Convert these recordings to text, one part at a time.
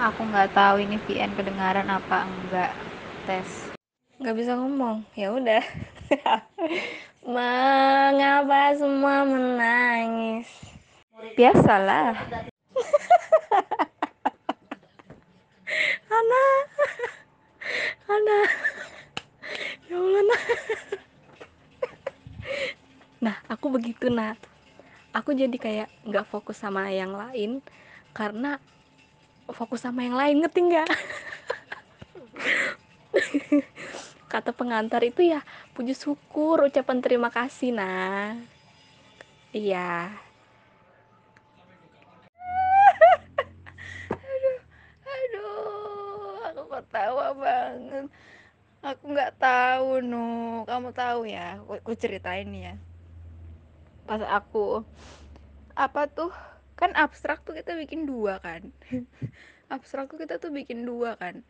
Aku nggak tahu ini VN kedengaran apa enggak. Tes. Nggak bisa ngomong. Ya udah. Mengapa semua menangis? Biasalah. Ana. Ana. Ya Allah, nah. Nah, aku begitu, nah. Aku jadi kayak nggak fokus sama yang lain karena fokus sama yang lain ngerti nggak? Kata pengantar itu ya puji syukur ucapan terima kasih nah. Iya. Aduh aduh aku ketawa banget. Aku nggak tahu nu. Kamu tahu ya aku, aku ceritain ya. Pas aku apa tuh kan abstrak tuh kita bikin dua kan. Abstrak tuh kita tuh bikin dua kan.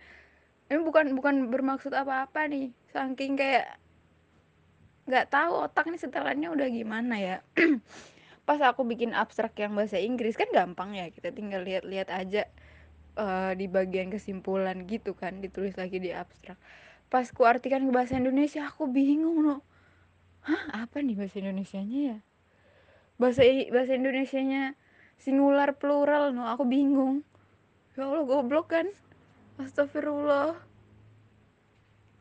Ini bukan bukan bermaksud apa-apa nih. Saking kayak nggak tahu otak nih setelannya udah gimana ya. Pas aku bikin abstrak yang bahasa Inggris kan gampang ya. Kita tinggal lihat-lihat aja uh, di bagian kesimpulan gitu kan ditulis lagi di abstrak. Pas ku artikan ke bahasa Indonesia aku bingung loh hah apa nih bahasa Indonesianya ya? Bahasa bahasa Indonesianya singular plural no aku bingung. Ya Allah goblok kan? Astagfirullah